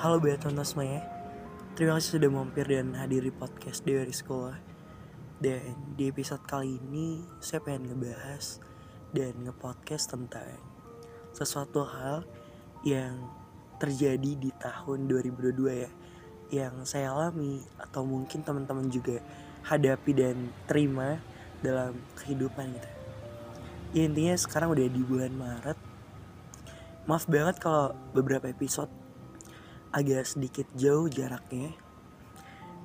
Halo Beaton semuanya. Terima kasih sudah mampir dan hadir di podcast Dewi Sekolah. Dan di episode kali ini saya pengen ngebahas dan ngepodcast tentang sesuatu hal yang terjadi di tahun 2022 ya. Yang saya alami atau mungkin teman-teman juga hadapi dan terima dalam kehidupan gitu. Ya intinya sekarang udah di bulan Maret. Maaf banget kalau beberapa episode agak sedikit jauh jaraknya.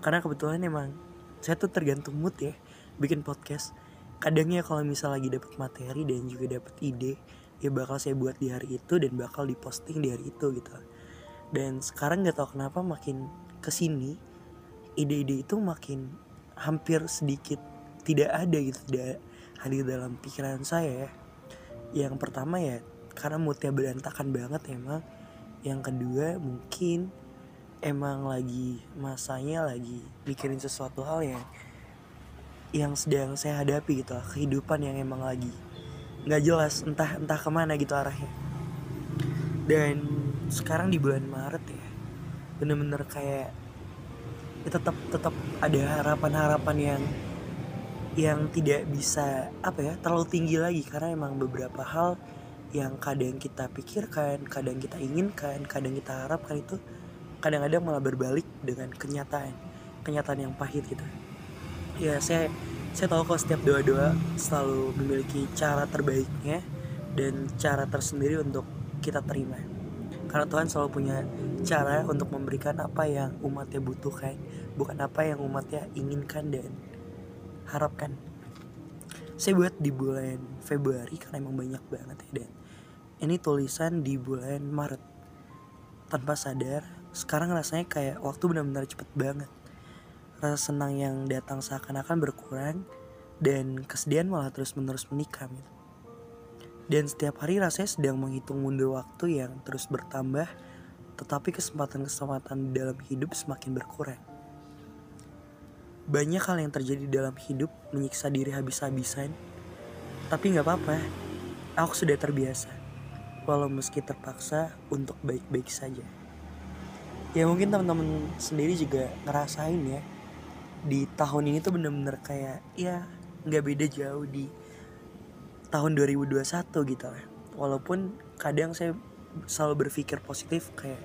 Karena kebetulan emang saya tuh tergantung mood ya bikin podcast. Kadangnya kalau misal lagi dapat materi dan juga dapat ide ya bakal saya buat di hari itu dan bakal diposting di hari itu gitu. Dan sekarang nggak tahu kenapa makin ke sini ide-ide itu makin hampir sedikit tidak ada gitu tidak hadir dalam pikiran saya ya. Yang pertama ya karena moodnya berantakan banget emang yang kedua mungkin emang lagi masanya lagi mikirin sesuatu hal yang yang sedang saya hadapi gitu lah kehidupan yang emang lagi nggak jelas entah entah ke mana gitu arahnya. Dan sekarang di bulan Maret ya bener-bener kayak ya tetap tetap ada harapan-harapan yang yang tidak bisa apa ya terlalu tinggi lagi. Karena emang beberapa hal yang kadang kita pikirkan, kadang kita inginkan, kadang kita harapkan itu kadang-kadang malah berbalik dengan kenyataan, kenyataan yang pahit gitu. Ya saya saya tahu kalau setiap doa-doa selalu memiliki cara terbaiknya dan cara tersendiri untuk kita terima. Karena Tuhan selalu punya cara untuk memberikan apa yang umatnya butuhkan, bukan apa yang umatnya inginkan dan harapkan. Saya buat di bulan Februari karena emang banyak banget ya dan ini tulisan di bulan Maret. Tanpa sadar sekarang rasanya kayak waktu benar-benar cepet banget. Rasa senang yang datang seakan-akan berkurang dan kesedihan malah terus menerus menikam gitu. dan setiap hari rasanya sedang menghitung mundur waktu yang terus bertambah tetapi kesempatan-kesempatan dalam hidup semakin berkurang. Banyak hal yang terjadi dalam hidup menyiksa diri habis-habisan. Tapi nggak apa-apa aku sudah terbiasa walau meski terpaksa untuk baik-baik saja. Ya mungkin teman-teman sendiri juga ngerasain ya di tahun ini tuh bener-bener kayak ya nggak beda jauh di tahun 2021 gitu lah. Walaupun kadang saya selalu berpikir positif kayak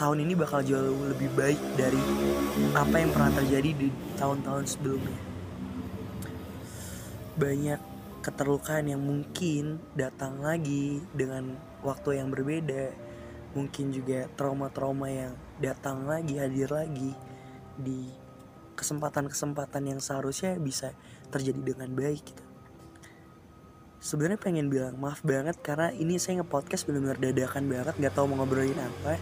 tahun ini bakal jauh lebih baik dari apa yang pernah terjadi di tahun-tahun sebelumnya. Banyak keterlukaan yang mungkin datang lagi dengan waktu yang berbeda. Mungkin juga trauma-trauma yang datang lagi hadir lagi di kesempatan-kesempatan yang seharusnya bisa terjadi dengan baik gitu. Sebenarnya pengen bilang maaf banget karena ini saya nge-podcast benar-benar dadakan banget nggak tahu mau ngobrolin apa.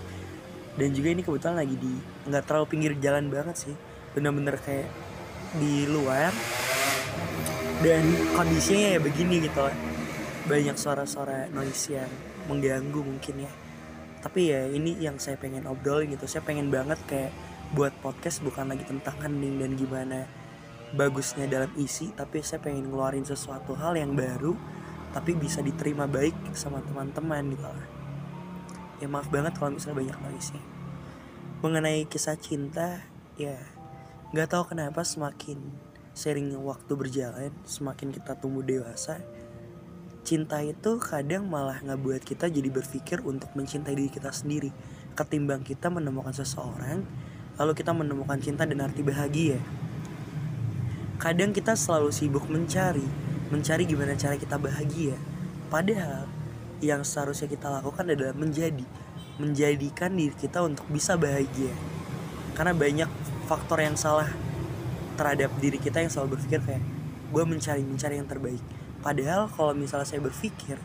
Dan juga ini kebetulan lagi di nggak terlalu pinggir jalan banget sih. Bener-bener kayak di luar dan kondisinya ya begini gitu. Banyak suara-suara noise yang mengganggu mungkin ya. Tapi ya ini yang saya pengen obrol gitu. Saya pengen banget kayak buat podcast bukan lagi tentang hening dan gimana bagusnya dalam isi tapi saya pengen ngeluarin sesuatu hal yang baru tapi bisa diterima baik sama teman-teman gitu. Lah ya maaf banget kalau misalnya banyak noise nya mengenai kisah cinta ya nggak tahu kenapa semakin seringnya waktu berjalan, semakin kita tumbuh dewasa, cinta itu kadang malah ngebuat kita jadi berpikir untuk mencintai diri kita sendiri. Ketimbang kita menemukan seseorang, lalu kita menemukan cinta dan arti bahagia. Kadang kita selalu sibuk mencari, mencari gimana cara kita bahagia. Padahal yang seharusnya kita lakukan adalah menjadi, menjadikan diri kita untuk bisa bahagia. Karena banyak faktor yang salah terhadap diri kita yang selalu berpikir kayak gue mencari mencari yang terbaik. Padahal kalau misalnya saya berpikir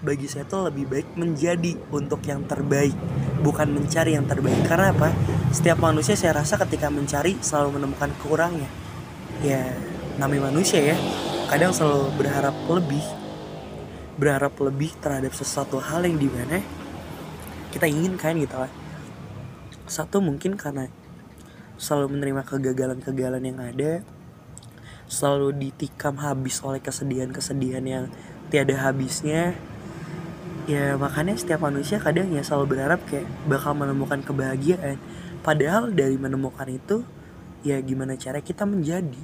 bagi saya tuh lebih baik menjadi untuk yang terbaik bukan mencari yang terbaik. Karena apa? Setiap manusia saya rasa ketika mencari selalu menemukan kurangnya ya namanya manusia ya kadang selalu berharap lebih berharap lebih terhadap sesuatu hal yang di mana kita inginkan gitu lah. Satu mungkin karena selalu menerima kegagalan-kegagalan yang ada selalu ditikam habis oleh kesedihan-kesedihan yang tiada habisnya. Ya makanya setiap manusia kadang ya selalu berharap kayak bakal menemukan kebahagiaan. Padahal dari menemukan itu ya gimana cara kita menjadi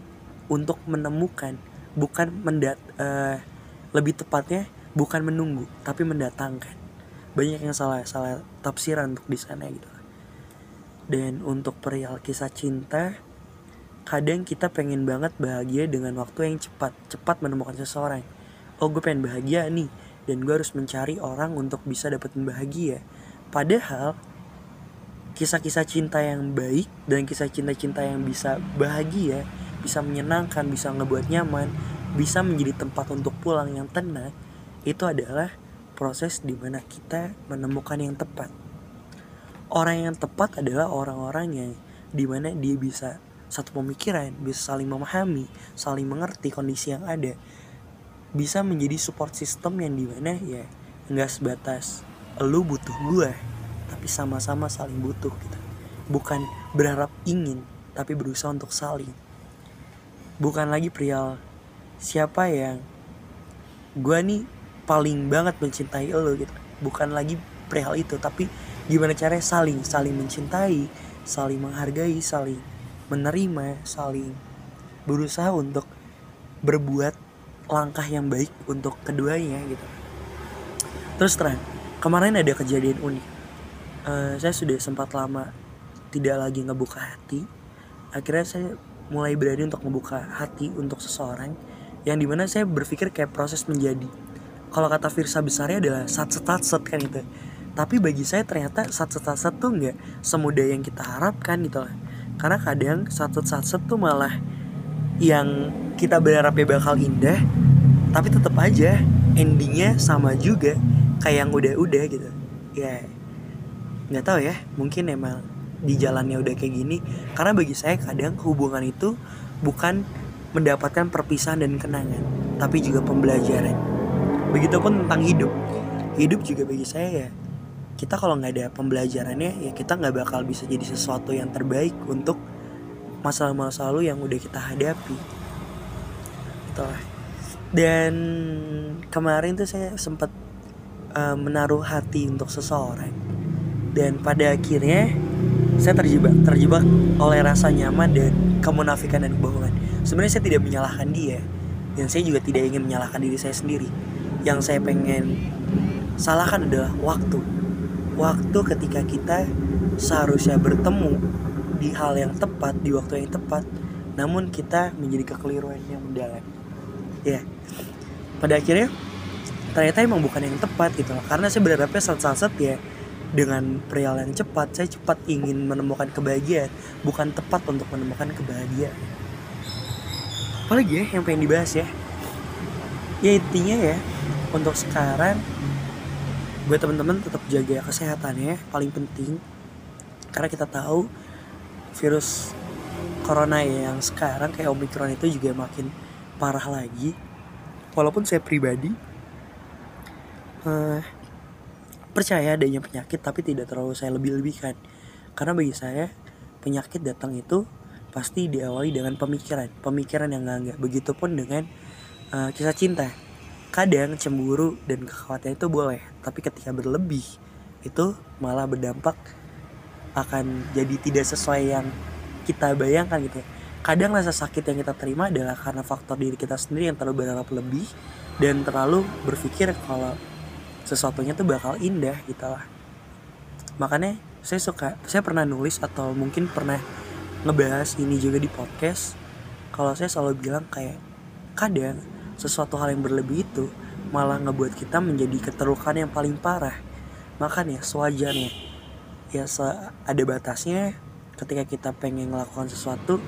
untuk menemukan bukan mendat uh, lebih tepatnya bukan menunggu tapi mendatangkan. Banyak yang salah salah tafsiran untuk di sana gitu dan untuk perihal kisah cinta kadang kita pengen banget bahagia dengan waktu yang cepat cepat menemukan seseorang. Oh gue pengen bahagia nih dan gue harus mencari orang untuk bisa dapat bahagia. Padahal kisah-kisah cinta yang baik dan kisah cinta-cinta yang bisa bahagia bisa menyenangkan bisa ngebuat nyaman bisa menjadi tempat untuk pulang yang tenang itu adalah proses di mana kita menemukan yang tepat orang yang tepat adalah orang-orang yang di mana dia bisa satu pemikiran bisa saling memahami saling mengerti kondisi yang ada. Bisa menjadi support system yang di mana ya nggak sebatas lu butuh gue tapi sama-sama saling butuh gitu. Bukan berharap ingin tapi berusaha untuk saling. Bukan lagi perihal siapa yang gue nih paling banget mencintai lo gitu. Bukan lagi perihal itu tapi gimana caranya saling saling mencintai saling menghargai saling menerima saling berusaha untuk berbuat langkah yang baik untuk keduanya gitu. Terus terang kemarin ada kejadian unik. Uh, saya sudah sempat lama tidak lagi ngebuka hati. Akhirnya saya mulai berani untuk membuka hati untuk seseorang yang di mana saya berpikir kayak proses menjadi. Kalau kata Firsa besarnya adalah sat setat set kan itu tapi bagi saya ternyata sat setat set tuh nggak semudah yang kita harapkan gitu lah. Karena kadang satu sat set tuh malah yang kita berharapnya bakal indah tapi tetap aja endingnya sama juga kayak yang udah-udah gitu. Ya nggak tahu ya mungkin emang di jalannya udah kayak gini. Karena bagi saya kadang hubungan itu bukan mendapatkan perpisahan dan kenangan tapi juga pembelajaran. Begitupun tentang hidup. Hidup juga bagi saya ya kita kalau nggak ada pembelajarannya ya kita nggak bakal bisa jadi sesuatu yang terbaik untuk masalah-masalah lalu yang udah kita hadapi. Gitu lah. Dan kemarin tuh saya sempat uh, menaruh hati untuk seseorang. Dan pada akhirnya saya terjebak terjebak oleh rasa nyaman dan kemunafikan dan kebohongan. Sebenarnya saya tidak menyalahkan dia. Dan saya juga tidak ingin menyalahkan diri saya sendiri. Yang saya pengen salahkan adalah waktu waktu ketika kita seharusnya bertemu di hal yang tepat di waktu yang tepat namun kita menjadi kekeliruan yang mendalam. Ya. Pada akhirnya ternyata emang bukan yang tepat gitu loh. Karena saya berharapnya saat-saat ya dengan perihal yang cepat saya cepat ingin menemukan kebahagiaan bukan tepat untuk menemukan kebahagiaan. Apalagi ya yang pengen dibahas ya. Ya intinya ya untuk sekarang buat teman-teman tetap jaga kesehatannya paling penting. Karena kita tahu virus corona yang sekarang kayak omikron itu juga makin parah lagi. Walaupun saya pribadi uh, percaya adanya penyakit tapi tidak terlalu saya lebih-lebihkan. Karena bagi saya penyakit datang itu pasti diawali dengan pemikiran. Pemikiran yang enggak begitupun dengan uh, kisah cinta kadang cemburu dan kekhawatiran itu boleh tapi ketika berlebih itu malah berdampak akan jadi tidak sesuai yang kita bayangkan gitu kadang rasa sakit yang kita terima adalah karena faktor diri kita sendiri yang terlalu berharap lebih dan terlalu berpikir kalau sesuatunya tuh bakal indah gitu lah. Makanya saya suka saya pernah nulis atau mungkin pernah ngebahas ini juga di podcast. Kalau saya selalu bilang kayak kadang sesuatu hal yang berlebih itu malah ngebuat kita menjadi keterukan yang paling parah. Makanya sewajarnya. Ya se ada batasnya. Ketika kita pengen melakukan sesuatu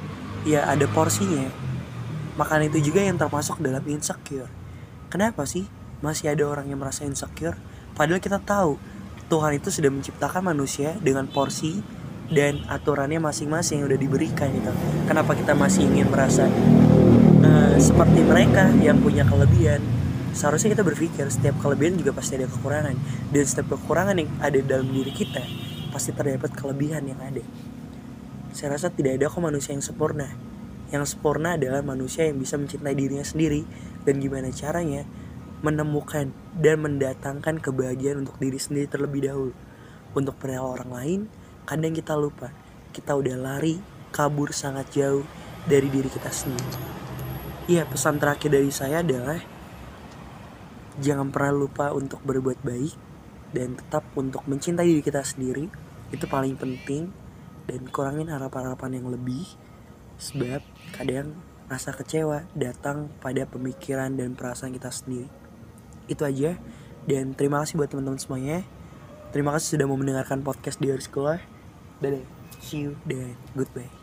ya ada porsinya. Makan itu juga yang termasuk dalam insecure. Kenapa sih masih ada orang yang merasa insecure? Padahal kita tahu Tuhan itu sudah menciptakan manusia dengan porsi dan aturannya masing-masing yang udah diberikan gitu. Kenapa kita masih ingin merasa uh, seperti mereka yang punya kelebihan seharusnya kita berpikir setiap kelebihan juga pasti ada kekurangan dan setiap kekurangan yang ada dalam diri kita pasti terdapat kelebihan yang ada. Saya rasa tidak ada kok manusia yang sempurna. Yang sempurna adalah manusia yang bisa mencintai dirinya sendiri dan gimana caranya menemukan dan mendatangkan kebahagiaan untuk diri sendiri terlebih dahulu. Untuk pria orang lain, kadang kita lupa. Kita udah lari, kabur sangat jauh dari diri kita sendiri. Iya, pesan terakhir dari saya adalah jangan pernah lupa untuk berbuat baik dan tetap untuk mencintai diri kita sendiri. Itu paling penting dan kurangin harapan-harapan yang lebih sebab kadang rasa kecewa datang pada pemikiran dan perasaan kita sendiri. Itu aja. Dan terima kasih buat teman-teman semuanya. Terima kasih sudah mau mendengarkan podcast di hari sekolah. Dadah. See you dan goodbye.